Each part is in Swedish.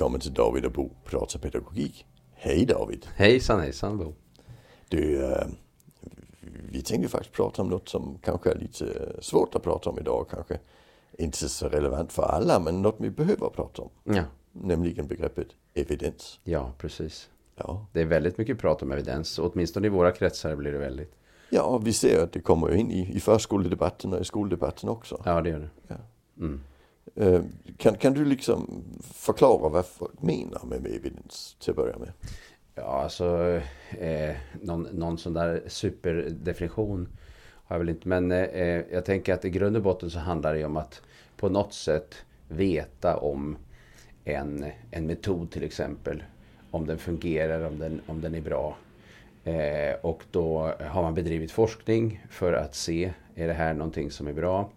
Välkommen till David och Bo pratar pedagogik. Hej David! Hejsan hejsan Bo! Du, eh, vi tänkte faktiskt prata om något som kanske är lite svårt att prata om idag. Kanske inte så relevant för alla men något vi behöver prata om. Ja, Nämligen begreppet evidens. ja precis. Ja, Det är väldigt mycket prat om evidens. Åtminstone i våra kretsar blir det väldigt. ja och vi ser att det kommer in i, i förskoledebatten och i skoldebatten också. Ja, det gör det. Ja. Mm. Eh, kan, kan du liksom förklara vad folk menar med evidens till att börja med? Ja, alltså eh, någon, någon sån där superdefinition har jag väl inte. Men eh, eh, jag tänker att i grund och botten så handlar det om att på något sätt veta om en, en metod till exempel. Om den fungerar, om den, om den är bra. Eh, och då har man bedrivit forskning för att se, är det här någonting som är bra?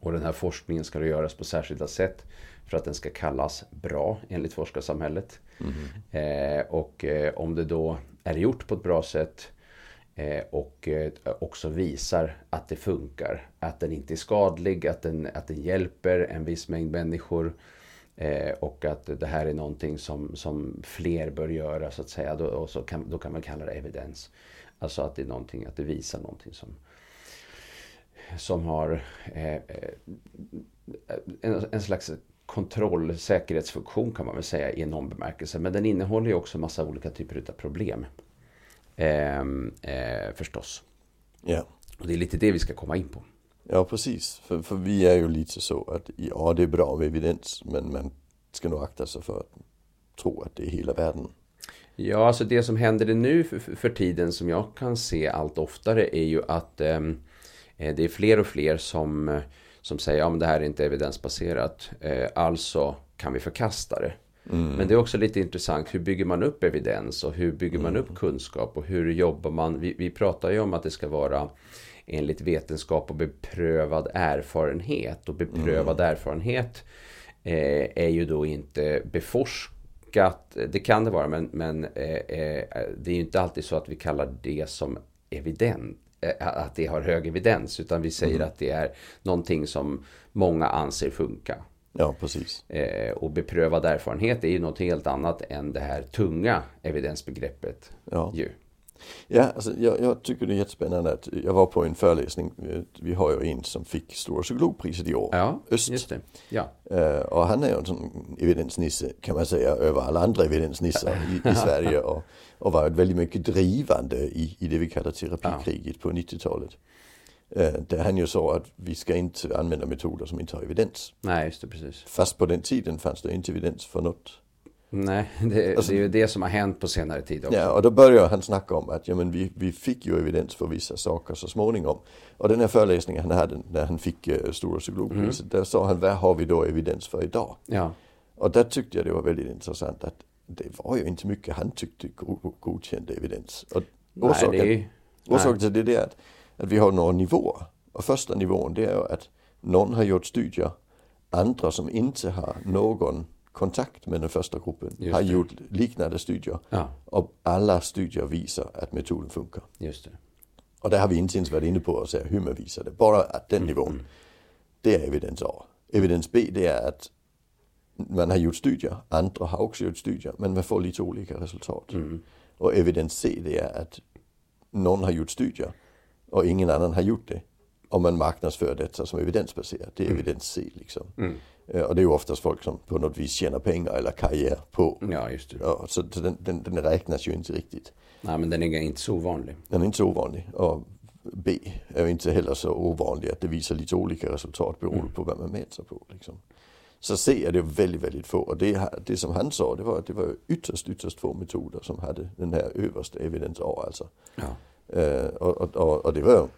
Och den här forskningen ska göras på särskilda sätt för att den ska kallas bra enligt forskarsamhället. Eh, och eh, om det då är gjort på ett bra sätt eh, och eh, också visar att det funkar, att den inte är skadlig, att den, att den hjälper en viss mängd människor eh, och att det här är någonting som, som fler bör göra så att säga. Då, och så kan, då kan man kalla det evidens. Alltså att det är någonting, att det visar någonting som, som har eh, eh, en, en slags kontroll, säkerhetsfunktion kan man väl säga i någon bemärkelse. Men den innehåller ju också massa olika typer av problem. Ehm, eh, förstås. Ja. Och det är lite det vi ska komma in på. Ja, precis. För, för vi är ju lite så att ja, det är bra med evidens, men man ska nog akta sig för att tro att det är hela världen. Ja, alltså det som händer nu för, för tiden som jag kan se allt oftare är ju att eh, det är fler och fler som, eh, som säger att ja, det här är inte evidensbaserat. Eh, alltså kan vi förkasta det. Men det är också lite intressant. Hur bygger man upp evidens och hur bygger man upp kunskap och hur jobbar man? Vi, vi pratar ju om att det ska vara enligt vetenskap och beprövad erfarenhet. Och beprövad erfarenhet eh, är ju då inte beforskat. Det kan det vara, men, men eh, eh, det är ju inte alltid så att vi kallar det som evident. Eh, Att det har hög evidens, utan vi säger att det är någonting som många anser funka. Ja, precis. Eh, och beprövad erfarenhet är ju något helt annat än det här tunga evidensbegreppet. Ja. Ju. Ja, alltså, jag, jag tycker det är jättespännande att jag var på en föreläsning. eh, Vi har ju en som fick Stora psykologpriset i år. Ja, Öst. Ja, Eh, och han är ju en sån evidensnisse kan man säga över alla andra evidensnissar i, i Sverige. Och, och var väldigt mycket drivande i, i det vi kallar terapikriget på 90-talet. Eh, där han ju sa att vi ska inte använda metoder som inte har evidens. nej, just det, precis. Fast på den tiden fanns det inte evidens för något. Nej, det, Alltså- det är ju det som har hänt på senare tid också. Ja, och då börjar han snacka om att ja, men vi, vi fick ju evidens för vissa saker så småningom. Och den här föreläsningen han hade när han fick uh, Stora psykologpriset, där sa han vad har vi då evidens för idag? Ja, Och där tyckte jag det var väldigt intressant att det var ju inte mycket han tyckte go- godkände evidens. Och nej, orsaken, det är orsaken till det är att, att vi har några nivåer. Och första nivån det är ju att någon har gjort studier, andra som inte har någon kontakt med den första gruppen Just har det. gjort liknande studier. Ja, Och alla studier visar att metoden funkar. just det. Och där har vi inte ens varit inne på att säga hur man visar det. Bara att den nivån, det är evidens A. Evidens B det är att man har gjort studier, andra har också gjort studier, men man får lite olika resultat. Och evidens C det är att någon har gjort studier och ingen annan har gjort det. Och man marknadsför detta som evidensbaserat. Det är evidens C liksom. Eh, Och det är ju oftast folk som på något vis tjänar pengar eller karriär på. Ja, just det. Ja, så den, den, den räknas ju inte riktigt. Nej, men den är inte så ovanlig. Den är inte så ovanlig. Och B är inte heller så ovanlig att det visar lite olika resultat beroende på vad man mäter på. Liksom. Så C är det väldigt, väldigt få. Och det, det som han sa, det var att det var ytterst, ytterst få metoder som hade den här översta evidens A alltså. Ja, Eh, och, och, och, och det var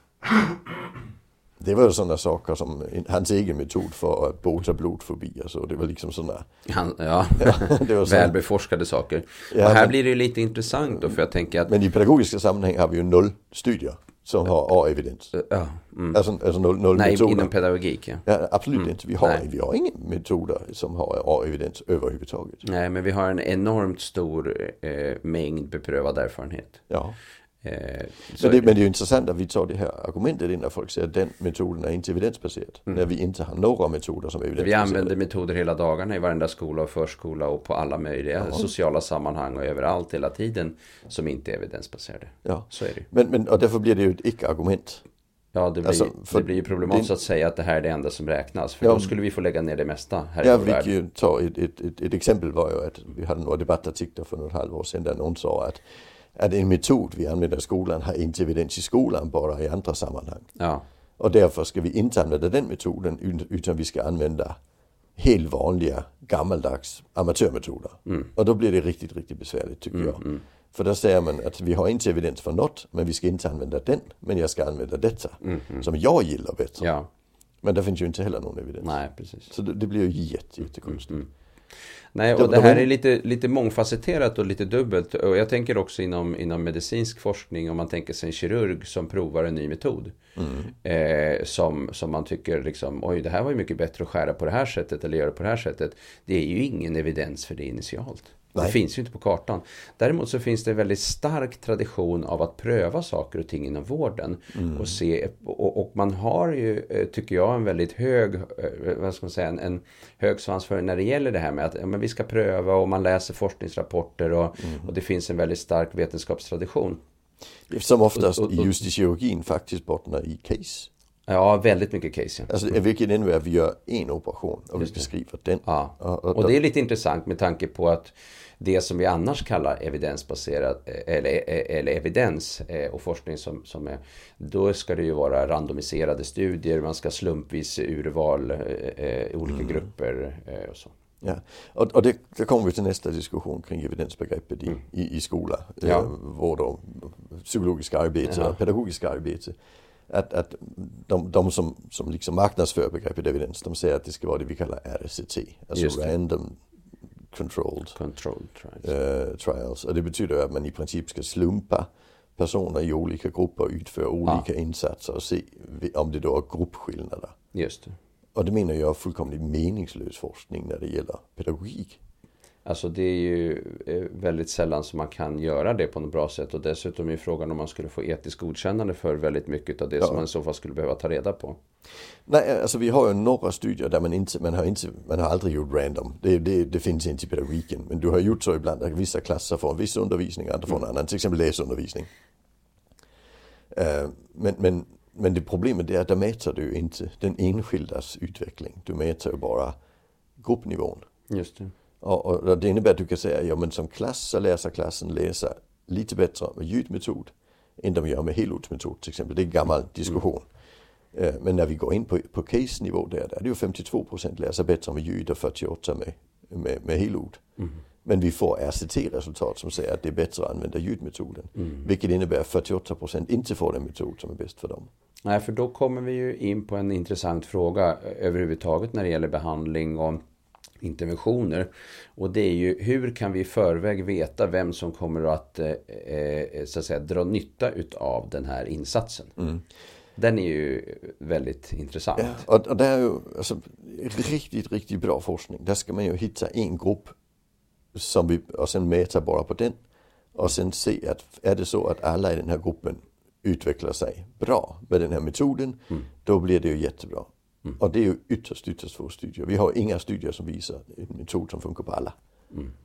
det var sådana saker som hans egen metod för att bota blodfobi och så. Det var liksom sådana. Han, ja. det var såna, välbeforskade saker. Ja, och här men- blir det lite intressant då, för jag tänker att... men i pedagogiska sammanhang har vi ju noll studier som har A-evidens. Ja, mm. Alltså, alltså noll, noll Nej, metoder. inom pedagogik, ja. Ja, absolut inte. Vi har, Nej. vi har inga metoder som har A-evidens överhuvudtaget. Nej, men vi har en enormt stor eh, mängd beprövad erfarenhet. Ja, Eh, Men det, men det är ju intressant att vi tar det här argumentet in när folk säger att den metoden är inte evidensbaserad. När vi inte har några metoder som är Vi evidensbaserade. använder metoder hela dagarna i varenda skola och förskola och på alla möjliga sociala sammanhang och överallt hela tiden som inte är evidensbaserade. Ja. Så är det. Men, men, och därför blir det ju ett icke-argument. Ja, det blir, Alltså, det blir ju problematiskt det- att säga att det här är det enda som räknas. För Ja. då skulle vi få lägga ner det mesta här vi kan ju ta ett, ett, ett, ett exempel var ju att vi hade några debattartiklar för något halvår sedan där någon sa att, att en metod vi använder i skolan har inte evidens i skolan, bara i andra sammanhang. Ja, Och därför ska vi inte använda den metoden ut- utan vi ska använda helt vanliga gammaldags amatörmetoder. Och då blir det riktigt, riktigt besvärligt tycker jag. För då säger man att vi har inte evidens för något, men vi ska inte använda den, men jag ska använda detta. Som jag gillar bättre. ja, Men det finns ju inte heller någon evidens. nej precis. Så det, det blir ju jätte, jättekonstigt. Nej, och det de här är- är lite, lite mångfacetterat och lite dubbelt. Och jag tänker också inom, inom medicinsk forskning, om man tänker sig en kirurg som provar en ny metod. Eh, som, som man tycker liksom, oj det här var ju mycket bättre att skära på det här sättet eller göra på det här sättet. Det är ju ingen evidens för det initialt. Det Nej. finns ju inte på kartan. Däremot så finns det en väldigt stark tradition av att pröva saker och ting inom vården. Och, se, och, och man har ju, eh, tycker jag, en väldigt hög, eh, vad ska man säga, en, en hög svansföring när det gäller det här med att ja, men vi ska pröva och man läser forskningsrapporter och, och det finns en väldigt stark vetenskapstradition. Som oftast Och- och- och- just i kirurgin faktiskt bottnar i case. Ja, väldigt mycket case. Ja. Alltså vilket innebär att vi gör en operation och vi beskriver den. Ja, Och- det är lite intressant med tanke på att det som vi annars kallar evidensbaserat eh, eller, eller evidens eh, och forskning som, som är då ska det ju vara randomiserade studier, man ska slumpvis urval eh, eh, olika grupper eh, och så. Ja. Och, och det, det kommer vi till nästa diskussion kring evidensbegreppet i, i, i skola, Ja. eh, vård och psykologiska arbete Ja. och pedagogiska arbete. Att, att de, de som, som liksom marknadsför begreppet evidens, de säger att det ska vara det vi kallar RCT, alltså Just det. random controlled Control trials. eh, trials. Och det betyder att man i princip ska slumpa personer i olika grupper och utföra olika insatser och se om det då är gruppskillnader. Just det. Och det menar jag är fullkomligt meningslös forskning när det gäller pedagogik. Alltså det är ju eh, väldigt sällan som man kan göra det på något bra sätt och dessutom är frågan om man skulle få etiskt godkännande för väldigt mycket av det som man i så fall skulle behöva ta reda på. Nej, alltså vi har ju några studier där man inte, man har inte, man har aldrig gjort random. Det, det, det finns inte i pedagogiken. Men du har gjort så ibland att vissa klasser får en viss undervisning, andra får en annan. Till exempel läsundervisning. Eh, men, men, men det problemet är att där mäter du inte den enskildas utveckling. Du mäter ju bara gruppnivån. Just det. Och, och det innebär att du kan säga, ja men som klass så läser klassen läsa lite bättre med ljudmetod än de gör med helordsmetod till exempel. Det är en gammal diskussion. Eh, Men när vi går in på, på case-nivå där, där är det ju 52% läser bättre med ljud och 48% med, med, med helord. Men vi får RCT-resultat som säger att det är bättre att använda ljudmetoden. Vilket innebär att 48% inte får den metod som är bäst för dem. Nej, för då kommer vi ju in på en intressant fråga överhuvudtaget när det gäller behandling och interventioner. Och det är ju hur kan vi i förväg veta vem som kommer att, eh, eh, så att säga, dra nytta utav den här insatsen. Den är ju väldigt intressant. Ja, och, och det är ju alltså, riktigt, riktigt bra forskning. Där ska man ju hitta en grupp som vi, och sen mäta bara på den. Och sen se att är det så att alla i den här gruppen utvecklar sig bra med den här metoden, då blir det ju jättebra. Och det är ju ytterst, ytterst få studier. Vi har inga studier som visar en metod som funkar på alla.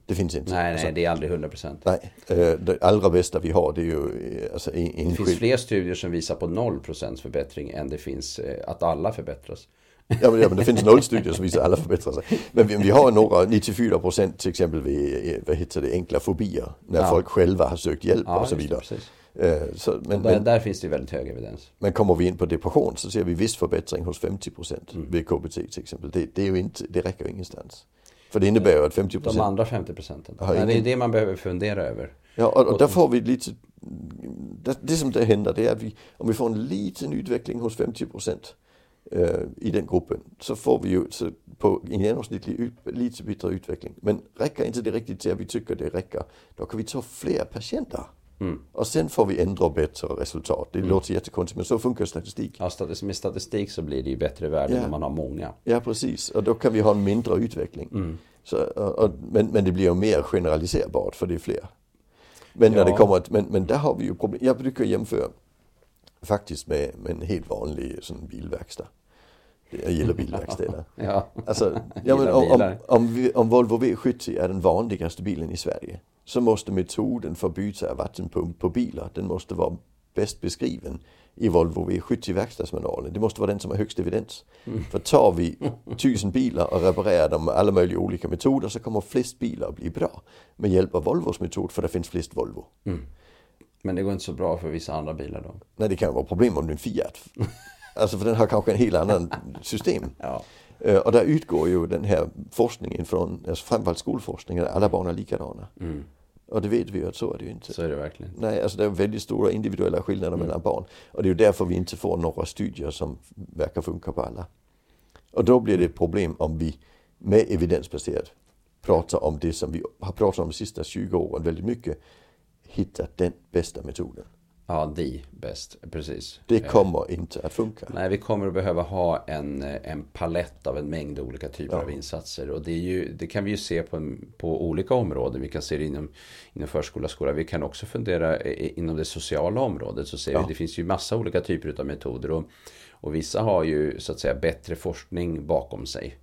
Det finns inte. Nej, Alltså, nej, det är aldrig 100 procent. nej. Eh, Det allra bästa vi har det är ju alltså, en, Det finns enskild... fler studier som visar på 0 procents förbättring än det finns att alla förbättras. Ja men, ja, men det finns noll studier som visar att alla förbättrar sig. Men vi, vi har några, 94 procent till exempel vid, eh, vad heter det, enkla fobier. När Ja. folk själva har sökt hjälp Ja, och så det, vidare. precis. Eh, Så, men, Där, men, där finns det väldigt hög evidens. men kommer vi in på depression så ser vi viss förbättring hos 50 procent Mm. vid KBT till exempel. Det, det, är ju inte, det räcker ju ingenstans. För det innebär ju att 50 De procent... andra 50 procenten. Har Det är ingen- det man behöver fundera över. Ja, och, och där får vi lite... Det, det som det händer det är att vi, om vi får en liten utveckling hos 50 procent i den gruppen så får vi ju på en genomsnittlig ut, lite bättre utveckling. Men räcker inte det riktigt till att vi tycker det räcker, då kan vi ta fler patienter. Och sen får vi ändra bättre resultat. Det låter jättekonstigt men så funkar statistik. Ja, med statistik så blir det ju bättre värden Ja. om man har många. Ja precis, och då kan vi ha en mindre utveckling. Så, och, och, men, men det blir ju mer generaliserbart för det är fler. Men när det Ja. kommer, men, men där har vi ju problem. Jag brukar jämföra faktiskt med, med en helt vanlig sån bilverkstad. Jag gillar bilverkstäder. Ja. Alltså, ja, men om, om, om, om Volvo V70 är den vanligaste bilen i Sverige så måste metoden för byte av vattenpump på bilar, den måste vara bäst beskriven i Volvo V70 verkstadsmanualen. Det måste vara den som har högst evidens. För tar vi tusen bilar och reparerar dem med alla möjliga olika metoder så kommer flest bilar att bli bra med hjälp av Volvos metod för det finns flest Volvo. Men det går inte så bra för vissa andra bilar då. Nej, det kan vara problem om det är en Fiat. Alltså för den har kanske en helt annan system. Ja. Eh, Och där utgår ju den här forskningen från, alltså framförallt skolforskningen, att alla barn är likadana. Och det vet vi ju att så är det ju inte. Så är det verkligen. Nej, alltså det är väldigt stora individuella skillnader mellan barn. Och det är ju därför vi inte får några studier som verkar funka på alla. Och då blir det ett problem om vi med evidensbaserat pratar om det som vi har pratat om de sista 20 åren väldigt mycket. Hitta den bästa metoden. Ja, de bäst. Precis. Det kommer inte att funka. Nej, vi kommer att behöva ha en, eh, en palett av en mängd olika typer Ja. av insatser. Och det, ju, det kan vi ju se på, på olika områden. Vi kan se det inom, inom förskola skola. Vi kan också fundera inom det sociala området. Så ser Ja. vi, det finns ju massa olika typer av metoder. Och, och vissa har ju så att säga bättre forskning bakom sig.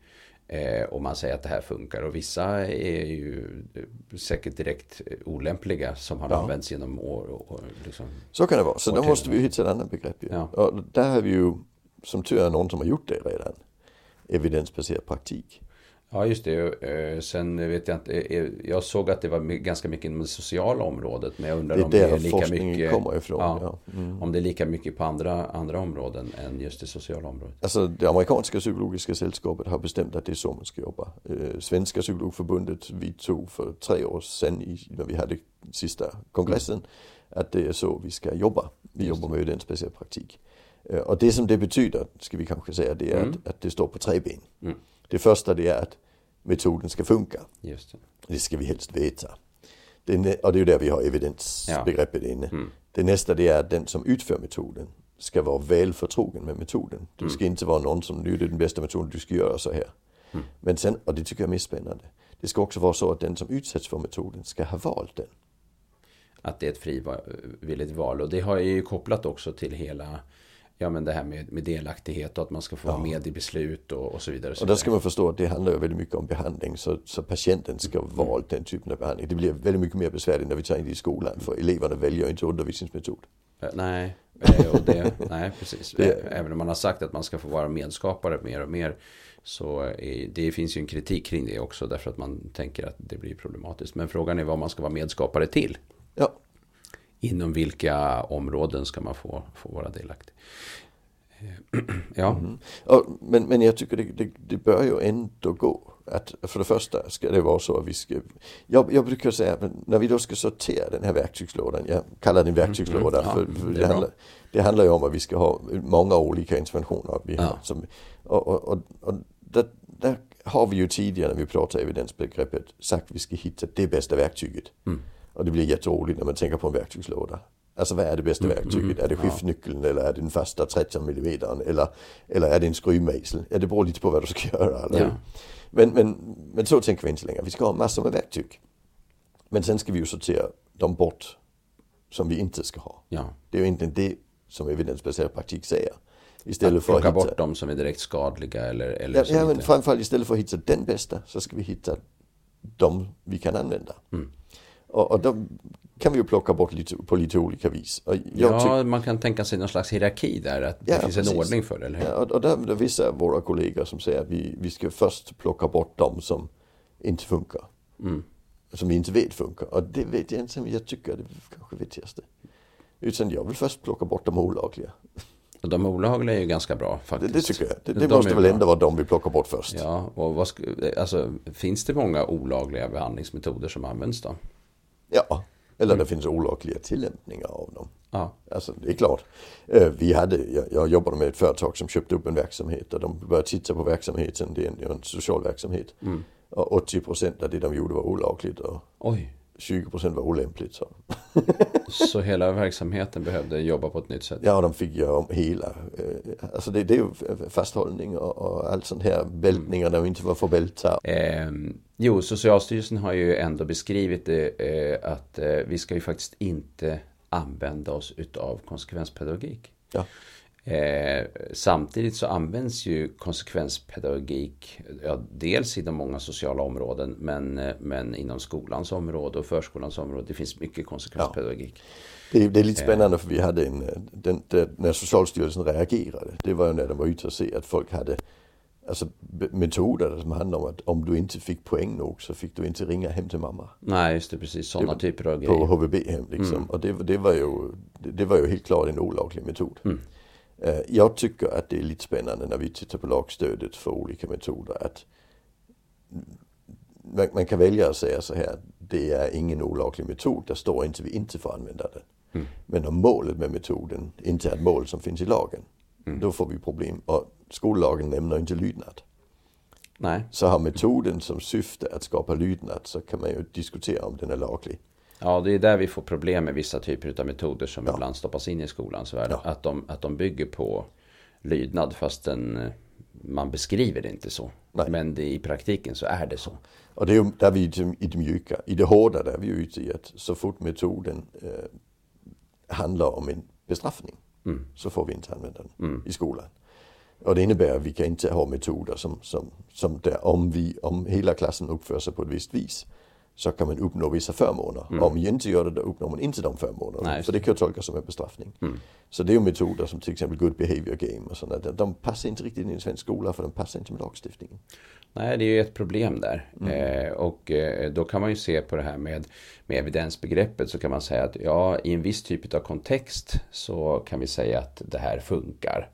Eh, och man säger att det här funkar. Och vissa är ju eh, säkert direkt eh, olämpliga som har Ja. använts genom år. Och, och liksom. Så kan det vara. Så då måste vi hitta ett annat begrepp. Ja. Och där har vi ju, som tur är, någon som har gjort det redan. Evidensbaserad praktik. Ja, just det. Eh, Sen vet jag inte. eh, Jag såg att det var ganska mycket inom det sociala området. Men jag undrar Det om det är lika mycket. kommer ifrån. Ja, Ja. Mm. Om det är lika mycket på andra, andra områden än just det sociala området. Alltså det amerikanska psykologiska sällskapet har bestämt att det är så man ska jobba. Eh, Svenska psykologförbundet vidtog för tre år sedan när vi hade sista kongressen att det är så vi ska jobba. Vi Just jobbar med evidensbaserad praktik. Eh, Och det som det betyder, ska vi kanske säga, det är Mm. att, att det står på tre ben. Mm. Det första det är att metoden ska funka. Just det. Det ska vi helst veta. Det och det är ju där vi har evidensbegreppet inne. Mm. Det nästa det är att den som utför metoden ska vara väl förtrogen med metoden. Det ska inte vara någon som, nu är det den bästa metoden, du ska göra så här. Men sen, och det tycker jag är mest spännande. Det ska också vara så att den som utsätts för metoden ska ha valt den. Att det är ett frivilligt val. Och det har jag ju kopplat också till hela Ja men det här med, med delaktighet och att man ska få vara med i beslut och, och så vidare. Och där ska man förstå att det handlar väldigt mycket om behandling. Så, så patienten ska Mm. valt den typen av behandling. Det blir väldigt mycket mer besvärligt när vi tar in det i skolan. För eleverna väljer inte undervisningsmetod. Eh, Nej, och det, nej precis. Det- Även om man har sagt att man ska få vara medskapare mer och mer. Så är, det finns ju en kritik kring det också. Därför att man tänker att det blir problematiskt. Men frågan är vad man ska vara medskapare till. Ja, Inom vilka områden ska man få, få vara delaktig? Eh, Ja, Och, men, men jag tycker det, det, det bör ju ändå gå. Att för det första ska det vara så att vi ska... Jag, jag brukar säga att när vi då ska sortera den här verktygslådan. Jag kallar den verktygslåda Mm, ja, för, för det är det, bra. handlar, det handlar ju om att vi ska ha många olika interventioner. Vi Ja. som, och och, och, och där, där har vi ju tidigare när vi pratar evidensbegreppet sagt att vi ska hitta det bästa verktyget. Mm. Och det blir jätteroligt när man tänker på en verktygslåda. Alltså vad är det bästa verktyget? Är det skiftnyckeln eller är det den fasta 13 mm eller, eller är det en skruvmejsel? Ja, det beror lite på vad du ska göra. Eller? Ja. Men, men, men så tänker vi inte längre. Vi ska ha massor med verktyg. Men sen ska vi ju sortera dem bort som vi inte ska ha. ja. Det är ju inte det som evidensbaserad praktik säger. Istället Att för att plocka hitta, bort de som är direkt skadliga eller, eller Ja, ja men inte... framförallt istället för att hitta den bästa så ska vi hitta de vi kan använda. Mm. Och, och då kan vi ju plocka bort lite, på lite olika vis. Ja, man kan tänka sig någon slags hierarki där. Att det Ja, finns precis. en ordning för det, eller hur? ja, och, där är det vissa av våra kollegor som säger att vi, vi ska först plocka bort de som inte funkar. Mm. Som vi inte vet funkar. Och det vet jag inte om jag tycker är det kanske viktigaste. Utan jag vill först plocka bort de olagliga. Och de olagliga är ju ganska bra Det, faktiskt. det tycker jag. Det, det De måste väl ändå vara de vi plockar bort först. Ja, och vad alltså, finns det många olagliga behandlingsmetoder som används då? Ja, eller Mm. det finns olagliga tillämpningar av dem. Ja, Alltså det är klart. Eh, Vi hade, jag, jag jobbade med ett företag som köpte upp en verksamhet och de började titta på verksamheten. Det är en, det är en social verksamhet. Mm. Och 80 procent av det de gjorde var olagligt och oj. 20% var olämpligt. Så. så hela verksamheten behövde jobba på ett nytt sätt? Ja, de fick göra om hela. Eh, alltså det, det är ju fasthållning och, och allt sånt här. Bältningar där de inte var för bältar. Eh, jo, Socialstyrelsen har ju ändå beskrivit det eh, att eh, vi ska ju faktiskt inte använda oss utav konsekvenspedagogik. Ja. Eh, samtidigt så används ju konsekvenspedagogik ja, dels inom många sociala områden men, eh, men inom skolans område och förskolans område. Det finns mycket konsekvenspedagogik. Ja. Det, det, är lite spännande för vi hade en, eh, den, den, när Socialstyrelsen reagerade, det var ju när de var ute och se att folk hade alltså, metoder som handlar om att om du inte fick poäng nog så fick du inte ringa hem till mamma. Nej, just det, precis sådana typer av grejer. På HVB-hem liksom. Mm. Och det, det, var ju, det, det, var ju helt klart en olaglig metod. Mm. Eh, jag tycker att det är lite spännande när vi tittar på lagstödet för olika metoder att man kan välja att säga så här, det är ingen olaglig metod, där står inte vi inte får använda den. Mm. Men om målet med metoden inte är ett mål som finns i lagen, mm. då får vi problem. Och skollagen nämner inte lydnad. Nej. Så har metoden som syfte att skapa lydnad så kan man ju diskutera om den är laglig. Ja, det är där vi får problem med vissa typer av metoder som ja. ibland stoppas in i skolans värld. Ja. Att, de, att de bygger på lydnad fastän eh, man beskriver det inte så. Nej. Men det, i praktiken så är det så. Och det är ju där vi i det mjuka. I det hårda där är vi ute i att så fort metoden eh, handlar om en bestraffning mm. så får vi inte använda den mm. i skolan. Och det innebär att vi kan inte ha metoder som, som, som där om, vi, om hela klassen uppför sig på ett visst vis så kan man uppnå vissa förmåner. Mm. Om man inte gör det då uppnår man inte de förmånerna. Nej, för det kan tolkas som en bestraffning. Mm. Så det är ju metoder som till exempel good behavior game och sådana. De passar inte riktigt in i en svensk skola för de passar inte med lagstiftningen. Nej, det är ju ett problem där. Mm. Eh, och eh, då kan man ju se på det här med, med evidensbegreppet så kan man säga att ja, i en viss typ av kontext så kan vi säga att det här funkar.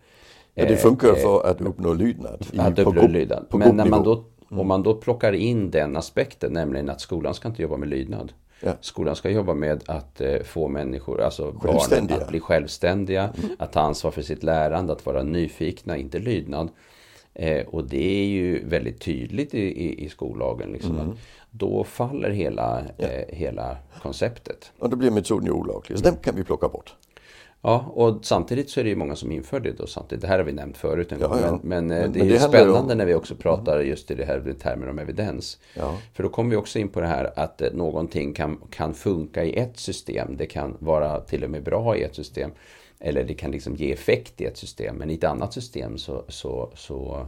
Ja, det funkar eh, för att uppnå lydnad. I, att uppnå lydnad. Men när man då Mm. Om man då plockar in den aspekten, nämligen att skolan ska inte jobba med lydnad. Ja. Skolan ska jobba med att eh, få människor, alltså barnen att bli självständiga, mm. att ta ansvar för sitt lärande, att vara nyfikna, inte lydnad. Eh, och det är ju väldigt tydligt i, i, i skollagen. Liksom, mm. Då faller hela, ja. eh, hela konceptet. Och då blir metoden olaglig, så den kan vi plocka bort. Ja, och samtidigt så är det ju många som inför det då samtidigt. Det här har vi nämnt förut en ja, gång. Ja. Men, men, men, det är ju spännande om... när vi också pratar just i det här termer om evidens. Ja. För då kommer vi också in på det här att eh, någonting kan, kan funka i ett system. Det kan vara till och med bra i ett system. Eller det kan liksom ge effekt i ett system. Men i ett annat system så, så, så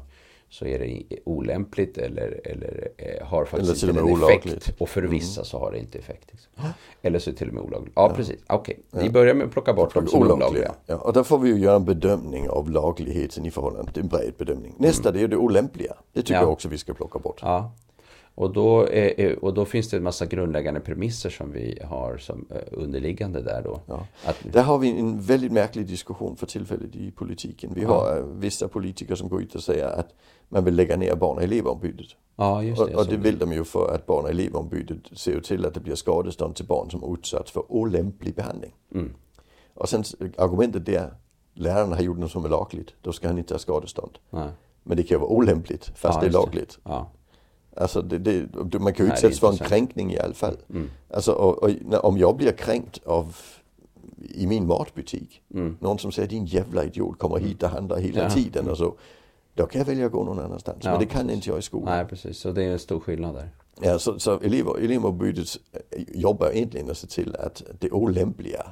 så är det olämpligt eller, eller eh, har faktiskt eller inte en effekt. Och för vissa mm. så har det inte effekt. Liksom. Eller så är det till och med olagligt. Ja, ja. precis. Okej, okay. vi börjar med att plocka bort de som är olagliga. Ja, och där får vi ju göra en bedömning av lagligheten i förhållande till en bred bedömning. Nästa mm. det är det olämpliga. Det tycker ja. jag också vi ska plocka bort. Ja. Och då, är, och då finns det en massa grundläggande premisser som vi har som eh, underliggande där då. Ja. Att... Där har vi en väldigt märklig diskussion för tillfället i politiken. Vi har ja. vissa politiker som går ut och säger att man vill lägga ner barn och elevombudet. Ja, just det, och, och det vill de ju för att barn och elevombudet ser ju till att det blir skadestånd till barn som utsatts för olämplig behandling. Mm. Och sen argumentet är lärarna har gjort något som är lagligt, då ska han inte ha skadestånd. Nej. Men det kan ju vara olämpligt fast ja, det är lagligt. Det. Ja. Alltså det, det, man kan ju utsättas för en kränkning i alla fall. Mm. Alltså och, och, om jag blir kränkt av i min matbutik. Mm. Någon som säger din jävla idiot kommer hit och handlar hela ja. tiden och så. Då kan jag välja att gå någon annanstans. Ja, men det kan inte jag i skolan. Nej precis, så det är en stor skillnad där. Ja, så, så elever, elevombudet jobbar egentligen att se till att det olämpliga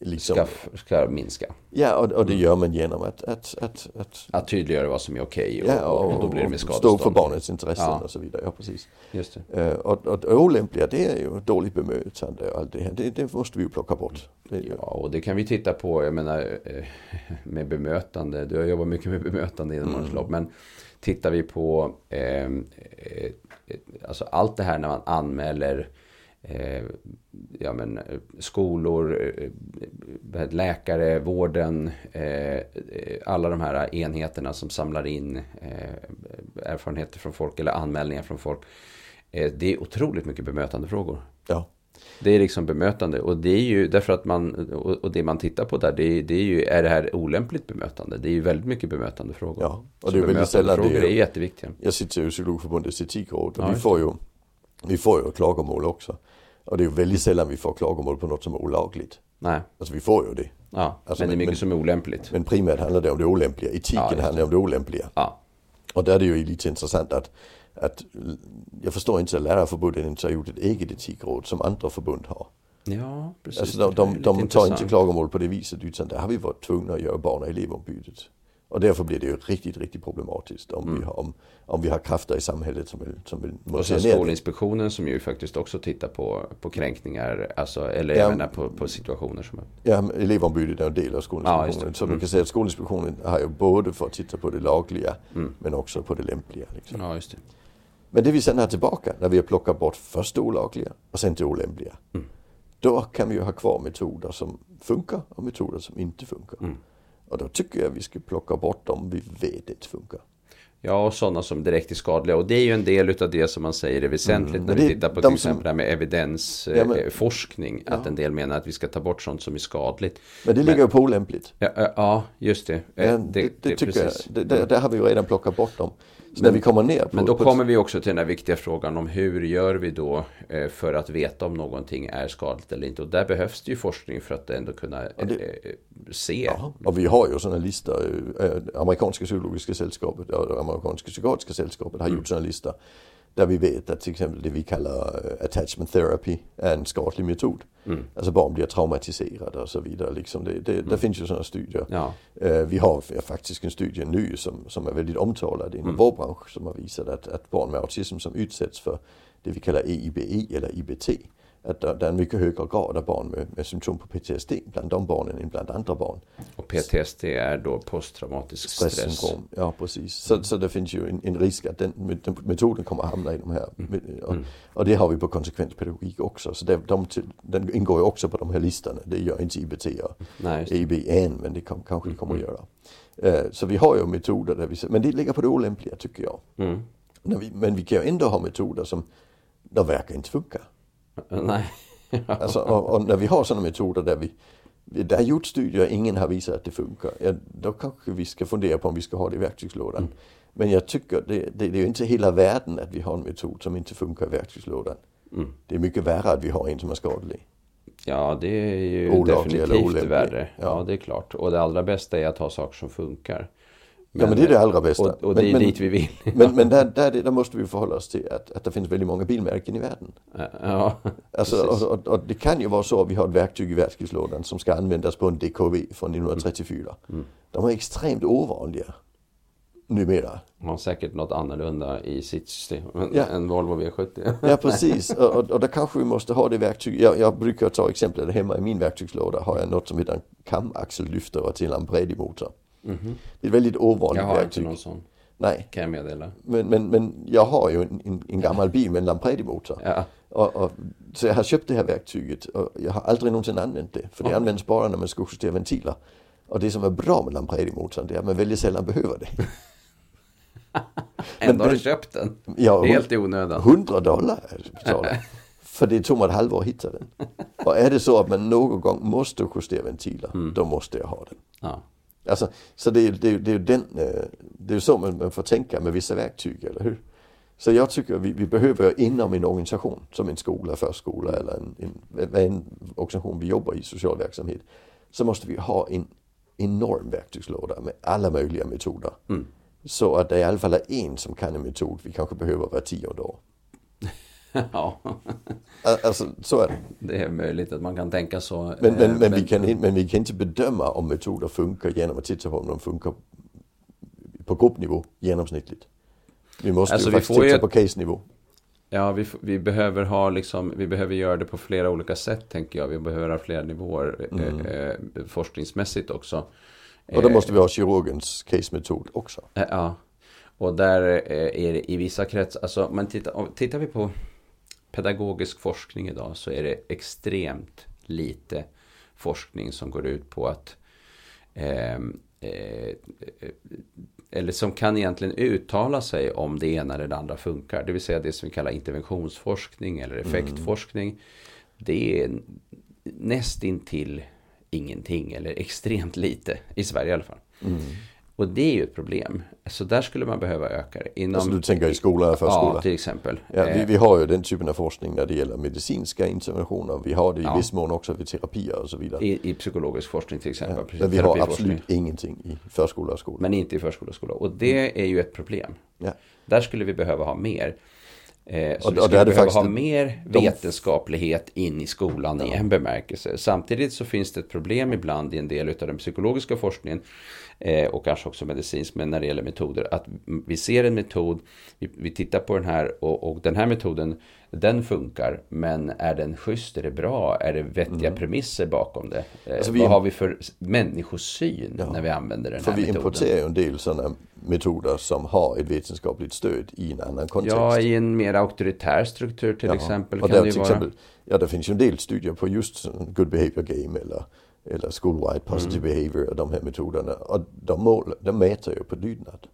liksom, ska, ska minska. Ja, och, och det gör man genom att... Att, att, att, att tydliggöra vad som är okej okay och, ja, och, och, då blir det med skadestånd. Stå för barnets intressen ja. och så vidare. Ja, precis. Just det. Uh, och, och olämpliga, det är ju dåligt bemötande och allt det här. Det, det måste vi ju plocka bort. Det, ja, och det kan vi titta på, jag menar, eh, med bemötande. Du har jobbat mycket med bemötande inom mm. lopp, men tittar vi på eh, eh, alltså allt det här när man anmäler eh, ja, men, eh, skolor, eh, läkare, vården, eh, alla de här enheterna som samlar in eh, erfarenheter från folk eller anmälningar från folk. Eh, det är otroligt mycket bemötandefrågor. Ja. Det är liksom bemötande och det är ju därför att man och det man tittar på där det är, det är ju är det här olämpligt bemötande? Det är ju väldigt mycket bemötandefrågor. Ja, och det är väldigt sällan det är, är jätteviktiga. Jag sitter ju i Psykologförbundets etikråd och ja, vi får ju vi får ju klagomål också. Och det är ju väldigt sällan vi får klagomål på något som är olagligt. Nej. Alltså vi får ju det. Ja, Alltså, men det är mycket men- som är olämpligt. Men primärt handlar det om det olämpliga. Etiken Ja, handlar om det olämpliga. Ja. Och där är det ju lite intressant att, att jag förstår inte att lärarförbundet inte har gjort ett eget etikråd som andra förbund har. Ja, precis. Alltså de, de, de tar inte klagomål på det viset utan där har vi varit tvungna att göra barn och elevombudet. Och därför blir det ju riktigt, riktigt problematiskt om, vi, har, om, om vi har krafter i samhället som vill, som vill Mm. Och sen. Skolinspektionen som ju faktiskt också tittar på, på kränkningar, alltså, eller Ja. jag menar på, på situationer som... Ja, elevombudet är en del av Ja, Skolinspektionen. det. Så Mm. man kan säga att Skolinspektionen har ju både fått titta på det lagliga Mm. men också på det lämpliga. Liksom. Ja, just det. Men det vi sen har tillbaka när vi har plockat bort först det olagliga och sen det olämpliga. Mm. Då kan vi ju ha kvar metoder som funkar och metoder som inte funkar. Och då tycker jag vi ska plocka bort dem vi vet inte funkar. Ja, och sådana som direkt är skadliga. Och det är ju en del utav det som man säger är väsentligt Mm, när men vi det- tittar på till exempel det här med Ja, men- evidensforskning. Ja. Att en del menar att vi ska ta bort sånt som är skadligt. Men det ligger ju på olämpligt. Ja, ja, ja just det. Eh, Ja, det, det, tycker precis. jag. Det, där har vi ju redan plockat bort dem. När vi kommer ner på... Men då på kommer vi också till den här viktiga frågan om hur gör vi då eh, för att veta om någonting är skadligt eller inte. Och där behövs det ju forskning för att ändå kunna Ja, det- eh, se. Ja, och vi har ju sådana listor. eh, Amerikanska psykologiska sällskapet och amerikanska psykiatriska sällskapet har Mm. gjort sådana listor. Där vi vet att till exempel det vi kallar eh, attachment therapy är en skadlig metod. Mm. Alltså barn blir traumatiserade och så vidare. Liksom det, det, Det finns ju sådana studier. Ja, Eh, Vi har faktiskt en studie nu som, som är väldigt omtalad inom Mm. vår bransch som har visat att, att barn med autism som utsätts för det vi kallar EIBI eller IBT att det är en mycket högre grad av barn med, med symptom på PTSD bland de barnen än bland andra barn. och PTSD är då posttraumatisk stress. Stresssyndrom, ja precis. Så, så det finns ju en, en risk att den, met- den metoden kommer att hamna i de här. Och, och det har vi på konsekvenspedagogik också. Så det, de, den ingår ju också på de här listorna. Det gör inte IBT och Nej. EIB än, men det kom, kanske det kommer att göra. Eh, Så vi har ju metoder där vi, men det ligger på det olämpliga tycker jag. Mm. Vi, men vi kan ju ändå ha metoder som, de verkar inte funka. Nej. Alltså, och, och när vi har sådana metoder där vi, det har gjort studier, ingen har visat att det funkar. Ja, då kanske vi ska fundera på om vi ska ha det i verktygslådan. Men jag tycker det, det, det är inte hela världen att vi har en metod som inte funkar i verktygslådan. Mm. Det är mycket värre att vi har en som är skadlig. Ja, det är ju Olaglig definitivt värre. Ja. Ja. det är klart. Och det allra bästa är att ha saker som funkar. Ja men det är det allra bästa. Och, och det men, är men, dit vi vill. men, men där, där, där måste vi förhålla oss till att, att det finns väldigt många bilmärken i världen. ja, Alltså, och, och, och det kan ju vara så att vi har ett verktyg i verktygslådan som ska användas på en DKV från 1934. Mm. De är extremt ovanliga numera. Man har säkert något annorlunda i sitt system Ja. än Volvo V70. Ja precis, och, och, och då kanske vi måste ha det verktyg. Jag, jag brukar ta exempel hemma i min verktygslåda har jag något som heter en kamaxellyftare till en Lampredi-motor. Mhm. Det är ett väldigt Jag ovanligt har inte verktyg. någon sån, Nej, kan jag meddela. men, men, men jag har ju en, en, en gammal bil med en Lampredi-motor. Ja, Och, och, så jag har köpt det här verktyget och jag har aldrig någonsin använt det. För det Ja. används bara när man ska justera ventiler. Och det som är bra med Lampredi-motorn det är att man väldigt sällan behöver det. ändå har du köpt den. Ja, Helt i onödan. 100 dollar betalat. För det tog mig ett halvår att hitta den. Och är det så att man någon gång måste justera ventiler, Mm. då måste jag ha den. Ja. Alltså, så det är ju det, det är den, eh, det är så man, får tänka med vissa verktyg, eller hur? Så jag tycker vi, vi behöver inom en organisation, som en skola, förskola eller en, en, en organisation vi jobbar i, social verksamhet, så måste vi ha en enorm verktygslåda med alla möjliga metoder. Mm. Så att det i alla fall är en som kan en metod vi kanske behöver var tionde år. ja, Al- Alltså så är det. det är möjligt att man kan tänka så. Men, men, Eh, men, vi kan, men vi kan inte bedöma om metoder funkar genom att titta på om de funkar på gruppnivå genomsnittligt. Vi måste Alltså, ju faktiskt titta ju- på case-nivå. Ja, vi, vi behöver ha liksom, vi behöver göra det på flera olika sätt tänker jag. Vi behöver ha flera nivåer Mm. eh, eh, forskningsmässigt också. Och då Eh, måste vi ha kirurgens case-metod också. Eh, Ja, och där eh, är det i vissa kretsar, alltså men titta, tittar vi på pedagogisk forskning idag så är det extremt lite forskning som går ut på att eh, eh, eller som kan egentligen uttala sig om det ena eller det andra funkar. Det vill säga det som vi kallar interventionsforskning eller effektforskning. Det är nästintill ingenting eller extremt lite i Sverige i alla fall. Mm. Och det är ju ett problem. Så där skulle man behöva öka det. Inom, alltså du tänker i skola och förskola? Ja, till exempel. Ja, vi, vi, har ju den typen av forskning när det gäller medicinska interventioner. Vi har det i ja. viss mån också vid terapier och så vidare. I, i psykologisk forskning till exempel. Ja, men vi har absolut ingenting i förskola och skola. Men inte i förskola och skola. Och det mm. är ju ett problem. Ja. Där skulle vi behöva ha mer. Eh, så och, vi skulle behöva ha mer vetenskaplighet in i skolan ja. i en bemärkelse. Samtidigt så finns det ett problem ibland i en del av den psykologiska forskningen eh, och kanske också medicinskt, men när det gäller metoder. Att vi ser en metod, vi, vi tittar på den här och, och, den här metoden, den funkar. Men är den schysst, är det bra, är det vettiga mm. premisser bakom det? Eh, alltså vad har vi för människosyn ja. när vi använder den här metoden? För vi importerar ju en del sådana metoder som har ett vetenskapligt stöd i en annan kontext. Ja, i en mer auktoritär struktur till ja. exempel. Och kan där, det till vara... exempel, ja, det finns ju en del studier på just good behavior game eller eller school-wide positive mm. behavior och de här metoderna. Och de, mål, de mäter ju på lydnad.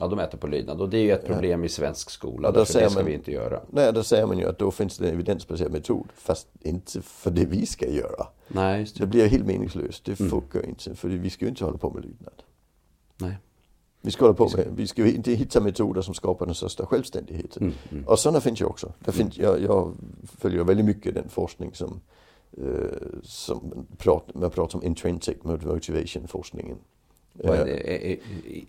Ja, de mäter på lydnad och det är ju ett problem ja. i svensk skola. Ja, det ska man, vi inte göra. Nej, då säger man ju att då finns det en evidensbaserad metod. Fast inte för det vi ska göra. Nej, just det. det blir helt meningslöst. Det mm. funkar inte. För vi ska ju inte hålla på med lydnad. Nej. Vi ska hålla på med, vi ska inte hitta metoder som skapar den största självständigheten. Mm, mm. Och sådana finns ju också. Det finns, jag, jag följer väldigt mycket den forskning som som prat, man pratar om intrinsic motivation forskningen. Det, är, eh,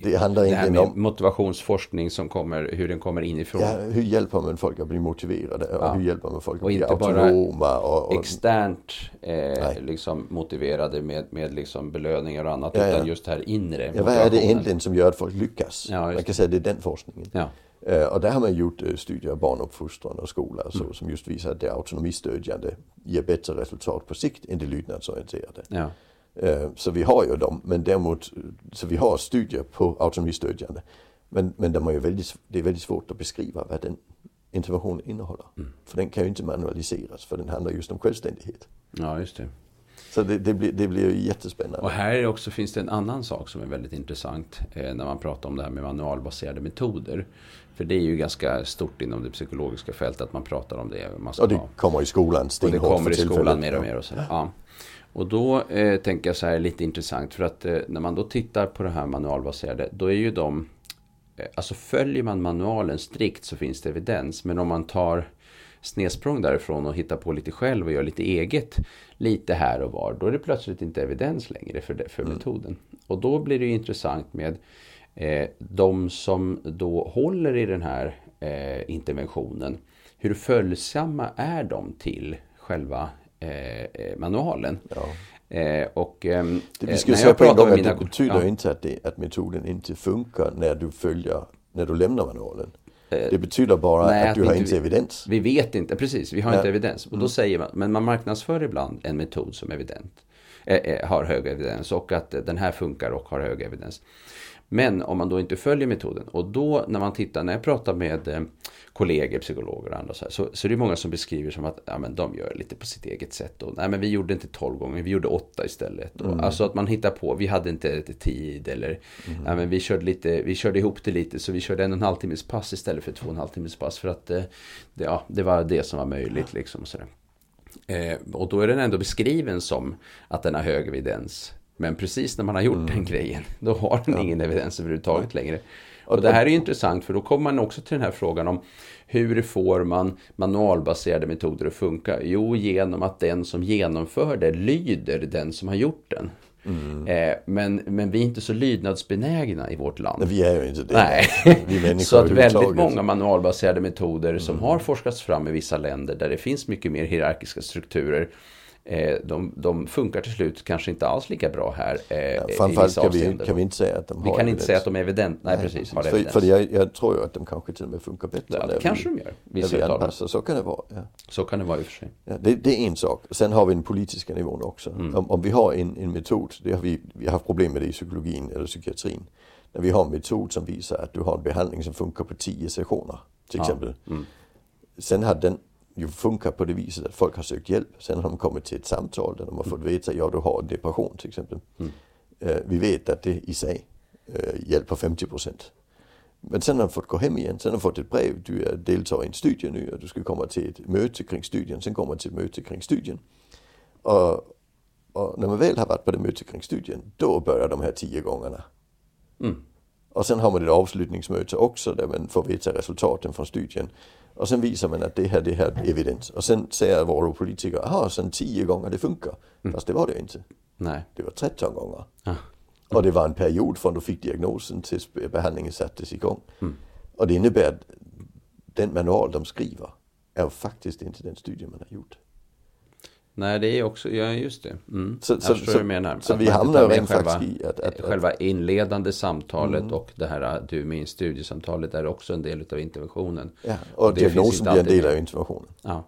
det handlar inte om motivationsforskning som kommer, hur den kommer inifrån. Ja, hur hjälper man folk att bli motiverade och ja. hur hjälper man folk att bli autonoma? Och, och externt eh, liksom motiverade med, med liksom belöningar och annat. Ja, ja. Utan just det här inre. Ja, vad är det egentligen som gör att folk lyckas? man kan säga att det är den forskningen. Ja. Uh, och där har man gjort uh, studier av barnuppfostran och skola så, mm. som just visar att det autonomistödjande ger bättre resultat på sikt än det lydnadsorienterade. Ja. Uh, så vi har ju dem, men däremot, så vi har studier på autonomistödjande. Men, men de är ju väldigt, det är väldigt svårt att beskriva vad den interventionen innehåller. Mm. För den kan ju inte manualiseras, för den handlar just om självständighet. Ja, just det. Så det, det, blir, det blir jättespännande. Och här också finns det en annan sak som är väldigt intressant eh, när man pratar om det här med manualbaserade metoder. För det är ju ganska stort inom det psykologiska fältet att man pratar om det. Man och det ha. kommer i skolan stenhårt Och det kommer i skolan mer och mer. Och, så. Ja. och då eh, tänker jag så här lite intressant för att eh, när man då tittar på det här manualbaserade då är ju de eh, Alltså följer man manualen strikt så finns det evidens. Men om man tar snedsprång därifrån och hittar på lite själv och gör lite eget lite här och var. Då är det plötsligt inte evidens längre för, det, för mm. metoden. Och då blir det intressant med eh, de som då håller i den här eh, interventionen. Hur följsamma är de till själva eh, eh manualen? Ja. Eh, och, eh, det, vi ska säga på en gång att det betyder ja. inte att, det, att metoden inte funkar när du följer, när du lämnar manualen. Det betyder bara Nej, att du att har inte evidens. Vi vet inte, precis. Vi har Nej. inte evidens. Och då mm. säger man, men man marknadsför ibland en metod som evident. Eh, har hög evidens och att den här funkar och har hög evidens. Men om man då inte följer metoden och då när man tittar, när jag pratar med eh, kollegor, psykologer och andra så, här, så, så är det många som beskriver som att ja, men de gör lite på sitt eget sätt. Och, nej men vi gjorde inte 12 gånger, vi gjorde 8 istället. Mm. Och, alltså att man hittar på, vi hade inte tid eller mm. ja, men vi, körde lite, vi körde ihop det lite så vi körde en och en halv timmes pass istället för två och en halv timmes pass. För att eh, det, ja, det var det som var möjligt. Liksom, så eh, och då är den ändå beskriven som att den har hög evidens. Men precis när man har gjort mm. den grejen, då har den ja. ingen evidens överhuvudtaget längre. Och det här är intressant för då kommer man också till den här frågan om hur får man manualbaserade metoder att funka? Jo, genom att den som genomför det lyder den som har gjort den. Mm. Eh, men, men vi är inte så lydnadsbenägna i vårt land. Nej, vi är ju inte det. Nej. så att väldigt många manualbaserade metoder som mm. har forskats fram i vissa länder där det finns mycket mer hierarkiska strukturer de, de, funkar till slut kanske inte alls lika bra här. Eh, ja, framförallt kan vi, kan vi inte säga att de har Vi kan inte säga att de är evident. Nej, Nej precis. Har för, för jag, jag, tror ju att de kanske till och med funkar bättre. Ja, det kanske vi, de gör. Vissa vi anpassar. Så kan det vara. Ja. Så kan det vara i och för sig. Ja, det, det, är en sak. Sen har vi den politiska nivån också. Mm. Om, om, vi har en, en metod, det har vi, vi har haft problem med det i psykologin eller psykiatrin. När vi har en metod som visar att du har en behandling som funkar på tio sessioner till exempel. Mm. Sen har den ju funkar på det viset att folk har sökt hjälp. Sen har de kommit till ett samtal där de har fått veta, ja du har depression till exempel. Mm. Uh, vi vet att det i sig uh, hjälper 50 procent. Men sen har de fått gå hem igen, sen har de fått ett brev, du är deltar i en studie nu och du ska komma till ett möte kring studien, sen kommer till ett möte kring studien. Och, och när man väl har varit på det möte kring studien, då börjar de här tio gångerna Mm. Och sen har man ett avslutningsmöte också där man får veta resultaten från studien. Och sen visar man att det här, det här är evidens. Och sen säger våra politiker, jaha, sen tio gånger det funkar. Fast det var det inte. Nej. Det var 13 gånger. Ja. Och det var en period från du fick diagnosen tills behandlingen sattes igång. Och det innebär att den manual de skriver är faktiskt inte den studie man har gjort. Nej, det är också, ja just det. Mm. Så- jag så- förstår så- du menar. så Att vi hamnar rent själva, i att- att- själva inledande samtalet och det här du min studiesamtalet är också en del av interventionen. Ja, och finns diagnosen blir en del av interventionen. Ja,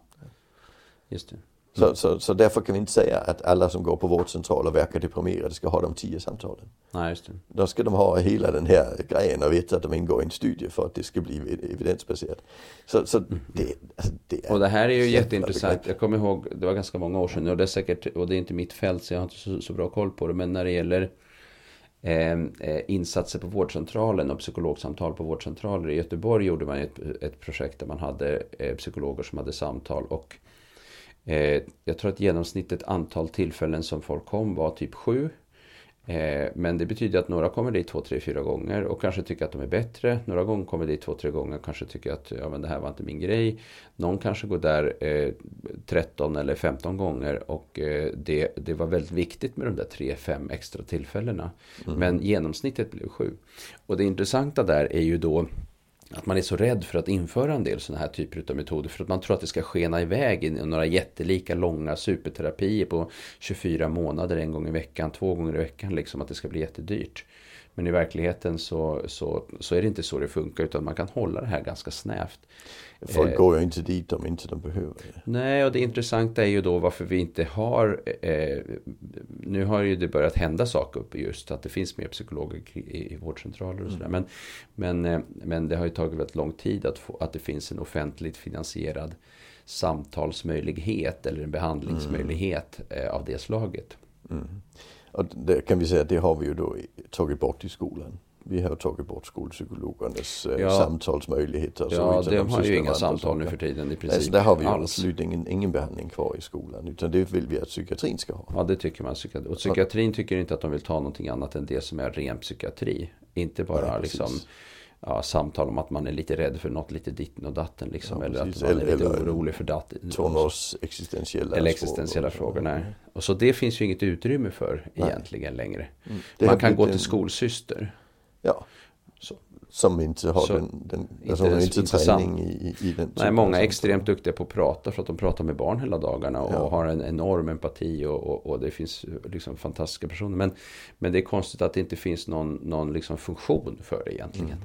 just det. Så, så, så därför kan vi inte säga att alla som går på vårdcentral och verkar deprimerade ska ha de tio samtalen. Nej, just det. Då ska de ha hela den här grejen och veta att de ingår i en studie för att det ska bli ev- evidensbaserat. Så, så det, alltså, det är Och det här är ju jätteintressant. begrepp. Jag kommer ihåg, det var ganska många år sedan och det är säkert, och det är inte mitt fält så jag har inte så, så bra koll på det. Men när det gäller eh, eh, insatser på vårdcentralen och psykologsamtal på vårdcentraler. I Göteborg gjorde man ett, ett projekt där man hade eh, psykologer som hade samtal. Och jag tror att genomsnittet antal tillfällen som folk kom var typ sju. Eh, men det betyder att några kommer dit två, tre, fyra gånger och kanske tycker att de är bättre. Några gånger kommer dit två, tre gånger och kanske tycker att ja, men det här var inte min grej. Någon kanske går där eh, 13 eller 15 gånger och eh, det, det var väldigt viktigt med de där tre, fem extra tillfällena. Men genomsnittet blev sju. Och det intressanta där är ju då att man är så rädd för att införa en del sådana här typer av metoder. För att man tror att det ska skena iväg i några jättelika långa superterapier på 24 månader en gång i veckan, två gånger i veckan. Liksom att det ska bli jättedyrt. Men i verkligheten så, så, så är det inte så det funkar utan man kan hålla det här ganska snävt. Folk går ju inte dit om inte de behöver det. Nej, och det intressanta är ju då varför vi inte har... Eh, nu har ju det börjat hända saker uppe just att det finns mer psykologer i, i vårdcentraler och sådär. Men, men, eh, men det har ju tagit väldigt lång tid att, få, att det finns en offentligt finansierad samtalsmöjlighet eller en behandlingsmöjlighet eh, av det slaget. Och det kan vi säga att det har vi ju då tagit bort i skolan. Vi har tagit bort skolpsykologernas eh, Ja. samtalsmöjligheter. och Ja, de har ju inga samtal nu för tiden i Nej, princip. så där har vi ju alls. absolut ingen, ingen behandling kvar i skolan. Utan det vill vi att psykiatrin ska ha. Ja, det tycker man. Och psykiatrin tycker inte att de vill ta någonting annat än det som är ren psykiatri. Inte bara Nej, liksom, ja, samtal om att man är lite rädd för något lite ditten och datten. Liksom, Ja, eller att man är lite eller orolig för datten. Tonårs existentiella Eller existentiella frågor. Nej. Och så det finns ju inget utrymme för egentligen längre. Det man kan gå till en- skolsyster. Ja, Så. som inte har Så, den, den inte alltså har ens inte intressant. träning i, i, den. Nej, många är extremt duktiga på att prata för att de pratar med barn hela dagarna och Ja. har en enorm empati och, och, och det finns liksom fantastiska personer. Men, men det är konstigt att det inte finns någon, någon liksom funktion för det egentligen.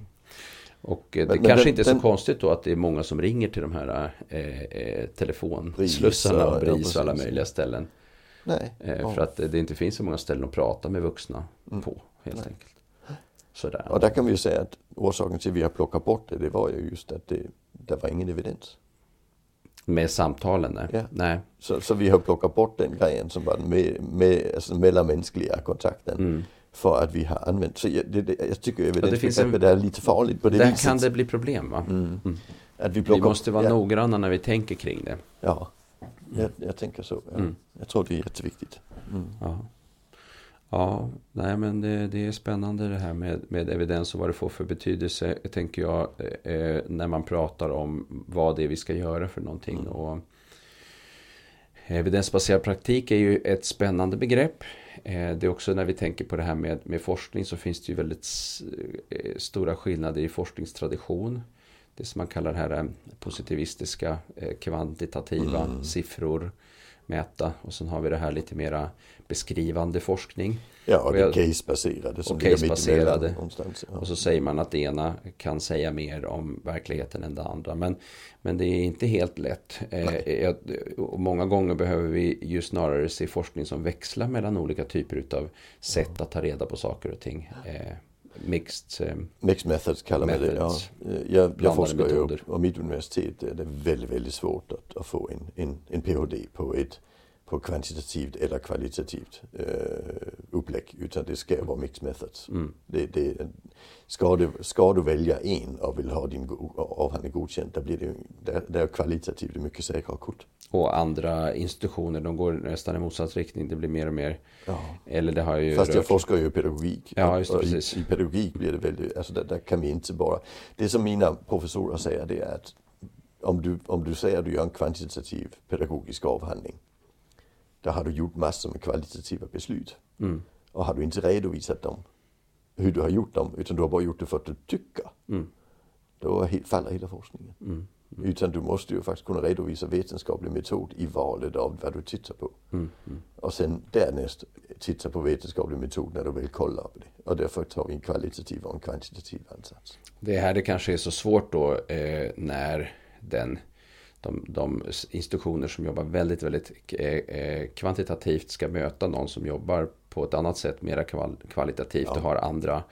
Och eh, det Mm. Men- kanske den- inte är så den- konstigt då att det är många som ringer till de här eh, eh, telefonslussarna och- BRIS och alla möjliga ställen. Nej. Eh. För att det inte finns så många ställen att prata med vuxna på helt enkelt. Sådär. Mm. Och där kan vi ju säga att orsaken till att vi har plockat bort det, det var ju just att det, det var ingen evidens. Med samtalen nej. Ja. nej. Så, så vi har plockat bort den grejen som var den med, med, alltså mellanmänskliga kontakten. Mm. För att vi har använt, så jag, det, det, jag tycker evidensbegreppet är lite farligt på det Där viset. kan det bli problem va? Mm. Att vi, Vi måste vara ja, noggranna när vi tänker kring det. Ja, jag, jag tänker så. Ja. Mm. Jag tror att det är jätteviktigt. Ja, ja nej men det, det är spännande det här med, med evidens och vad det får för betydelse, tänker jag, eh, när man pratar om vad det är vi ska göra för någonting. Mm. Och evidensbaserad praktik är ju ett spännande begrepp. Eh, det är också när vi tänker på det här med, med forskning så finns det ju väldigt eh, stora skillnader i forskningstradition. Det som man kallar det här eh, positivistiska, kvantitativa Mm. siffror, mäta. Och sen har vi det här lite mera beskrivande forskning. Ja, och Och det jag- casebaserade som och casebaserade. Ja. Och så säger man att det ena kan säga mer om verkligheten än det andra. Men, men det är inte helt lätt. Eh, och många gånger behöver vi ju snarare se forskning som växlar mellan olika typer av sätt att ta reda på saker och ting. Eh, mixed, eh, Mixed methods kallar man det. Ja. Methods. Jag, jag forskar ju på mitt universitet är det väldigt, väldigt svårt att, att få en, en, en PhD på ett på kvantitativt eller kvalitativt eh, upplägg. Utan det ska vara mixed methods. mm. Det, det, ska du, ska du välja en och vill ha din avhandling godkänd, där blir det, där, där är kvalitativt mycket säkrare kort. Och andra institutioner, de går nästan i motsatt riktning. Det blir mer och mer. Ja. Eller det har ju Fast jag rört- forskar ju i pedagogik. Ja, just det, och i, precis. I pedagogik blir det väldigt, alltså där, där kan vi inte bara... Det som mina professorer säger det är att om du, om du säger att du gör en kvantitativ pedagogisk avhandling, då har du gjort massor med kvalitativa beslut. Mm. Och har du inte redovisat dem, hur du har gjort dem, utan du har bara gjort det för att du tycker, Mm. då faller hela forskningen. Mm. Utan du måste ju faktiskt kunna redovisa vetenskaplig metod i valet av vad du tittar på. Mm. Mm. Och sen därnäst titta på vetenskaplig metod när du vill kolla på det. Och därför tar vi en kvalitativ och en kvantitativ ansats. Det är här det kanske är så svårt då eh, när den, de, de institutioner som jobbar väldigt, väldigt eh, eh, kvantitativt ska möta någon som jobbar på ett annat sätt, mera kval, kvalitativt och har andra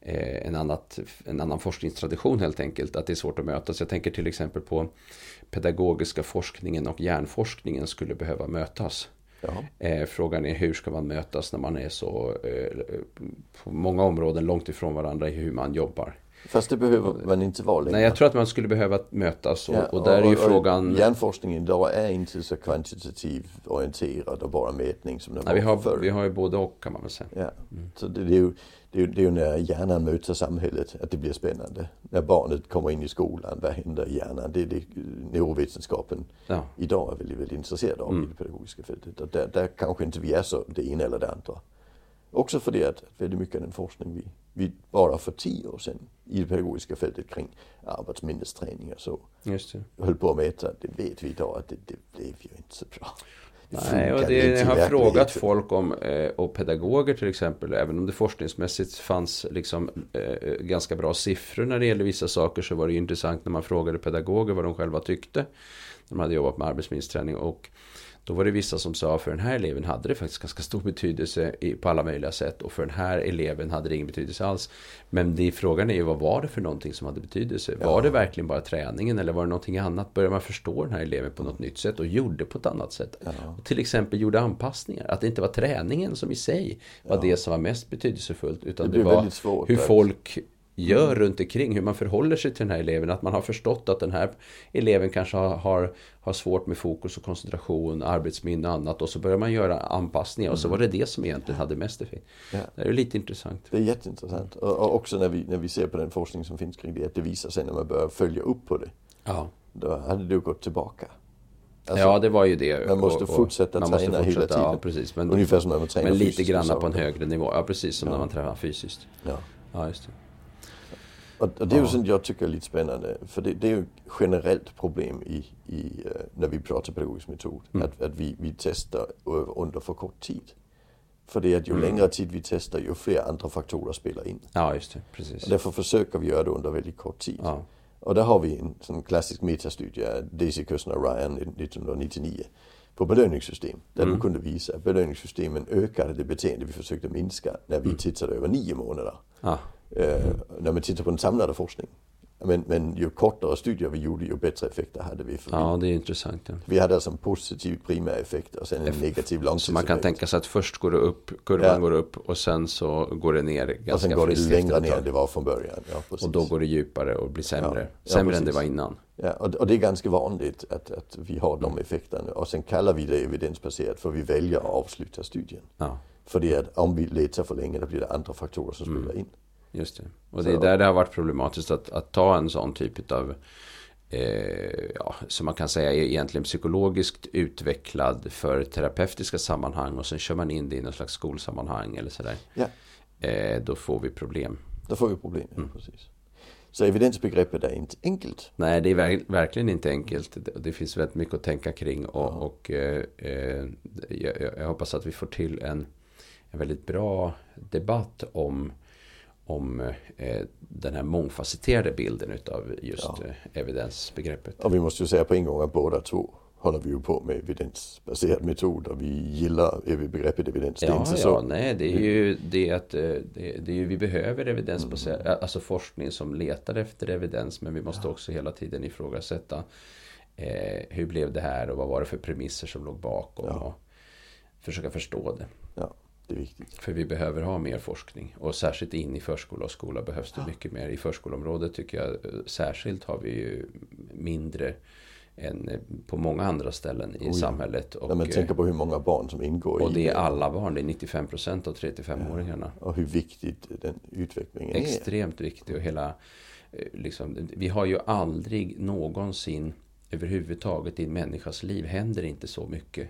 eh, en, annat, en annan forskningstradition helt enkelt. Att det är svårt att mötas. Jag tänker till exempel på pedagogiska forskningen och hjärnforskningen skulle behöva mötas. Ja. Eh, frågan är hur ska man mötas när man är så på många områden långt ifrån varandra i hur man jobbar. Fast det behöver man inte vara längre. Nej, jag tror att man skulle behöva mötas och, Ja, och där är ju och- och frågan... Hjärnforskningen idag är inte så kvantitativt orienterad och bara mätning som den Nej, vi, var har, förr. vi har ju både och kan man väl säga. Ja. Så det, det, är ju, det, är ju, det är ju när hjärnan möter samhället att det blir spännande. När barnet kommer in i skolan, vad händer i hjärnan? Det är det neurovetenskapen Ja. idag är väldigt, väldigt intresserad av Mm. i det pedagogiska fältet. Och där, där kanske inte vi är så det ena eller det andra. Också för det att väldigt mycket av den forskning vi, vi bara för tio år sedan i det pedagogiska fältet kring arbetsminnesträning och så Just det. höll på att mäta, det vet vi idag att det, det blev ju inte så bra. Det Nej, och det, jag har frågat folk om, eh, och pedagoger till exempel, även om det forskningsmässigt fanns liksom eh, ganska bra siffror när det gäller vissa saker så var det ju intressant när man frågade pedagoger vad de själva tyckte. När de hade jobbat med arbetsminnesträning och då var det vissa som sa för den här eleven hade det faktiskt ganska stor betydelse på alla möjliga sätt och för den här eleven hade det ingen betydelse alls. Men det, frågan är ju vad var det för någonting som hade betydelse? Var det verkligen bara träningen eller var det någonting annat? Började man förstå den här eleven på något nytt sätt och gjorde på ett annat sätt? Och till exempel gjorde anpassningar. Att det inte var träningen som i sig var det som var mest betydelsefullt. Utan Det det, var svårt hur folk gör runt omkring, hur man förhåller sig till den här eleven. Att man har förstått att den här eleven kanske har, har, har svårt med fokus och koncentration, arbetsminne och annat. Och så börjar man göra anpassningar och så var det det som egentligen hade mest effekt. Ja. Det är lite intressant. Det är jätteintressant. Och, och också när vi, när vi ser på den forskning som finns kring det, att det visar sig när man börjar följa upp på det. Ja. Då hade ju gått tillbaka. Alltså, ja, det var ju det. man måste Och- och fortsätta man måste träna hela fortsätta, tiden. Ja, precis. Men, Ungefär som när man tränar men lite så. på en högre nivå. Ja, precis som när man tränar fysiskt. Ja. Ja, just det. Och, och det är ju sånt jag tycker är lite spännande. För det, det är ju ett generellt problem i, i, eh, när vi pratar pedagogisk metod. Mm. Att, att vi, vi testar under för kort tid. För det är att ju Mm. längre tid vi testar, ju fler andra faktorer spelar in. Ja, just det. Precis. Och därför försöker vi göra det under väldigt kort tid. Ja. Och där har vi en sån klassisk metastudie, Daisy Kussner och Ryan 1999, på belöningssystem. Där Mm. de kunde visa att belöningssystemen ökade det beteende vi försökte minska när vi tittade över nio månader. Ja. Eh, när man tittar på den samlade forskningen. Men, men ju kortare studier vi gjorde, ju bättre effekter hade vi. För ja, det är intressant. Ja. vi, hade alltså en positiv primär effekt och sen en negativ Så långtidseffekt. man kan tänka sig att först går det upp, kurvan Ja. går upp och sen så går det ner ganska och sen går det friskt längre ner än det var från början. Ja. Och då går det djupare och blir sämre. Sämre än det var innan. Ja, och, och det är ganska vanligt att, att vi har de effekterna. Och sen kallar vi det evidensbaserat för vi väljer att avsluta studien. För det är att om vi letar för länge då blir det andra faktorer som Mm. spelar in. Just det. Och det är där det har varit problematiskt att, att ta en sån typ av eh, ja, som man kan säga är egentligen psykologiskt utvecklad för terapeutiska sammanhang och sen kör man in det i någon slags skolsammanhang eller sådär. Ja, Eh, då får vi problem. då får vi problem. Mm. Ja, precis. Så evidensbegreppet är inte enkelt. Nej, det är ver- verkligen inte enkelt. Det, finns väldigt mycket att tänka kring och, och eh, eh, jag, jag- jag hoppas att vi får till en, en väldigt bra debatt om, om eh, den här mångfacetterade bilden utav just Ja. eh, evidensbegreppet. Och vi måste ju säga på en gång att båda två håller vi ju på med evidensbaserad metod och vi gillar begreppet evidens. det är Ja, inte ja, så. nej, det är ju det att eh, det, det är ju, vi behöver evidensbaserad, alltså forskning som letar efter evidens, men vi måste också hela tiden ifrågasätta eh, hur blev det här och vad var det för premisser som låg bakom Ja. och försöka förstå det. Ja. Det är viktigt. För vi behöver ha mer forskning. Och särskilt in i förskola och skola behövs det Ja. mycket mer. I förskoleområdet tycker jag eh, särskilt har vi ju mindre än eh, på många andra ställen i ja. samhället. Och, När man eh, tänker på hur många barn som ingår och i det är alla barn, det är 95 procent av 3-5-åringarna. Och hur viktigt den utvecklingen är. Extremt viktig och hela eh, liksom, Vi har ju aldrig någonsin överhuvudtaget i en människas liv händer inte så mycket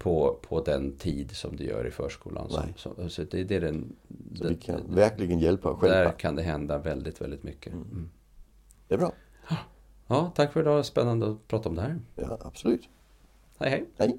på, på den tid som det gör i förskolan. Nej. som, så det, det är den, Så vi kan verkligen hjälpa där själva. kan det hända väldigt, väldigt mycket. Mm. Det är bra. Ja, tack för idag. Spännande att prata om det här. Ja, absolut. Hej, hej. Hej.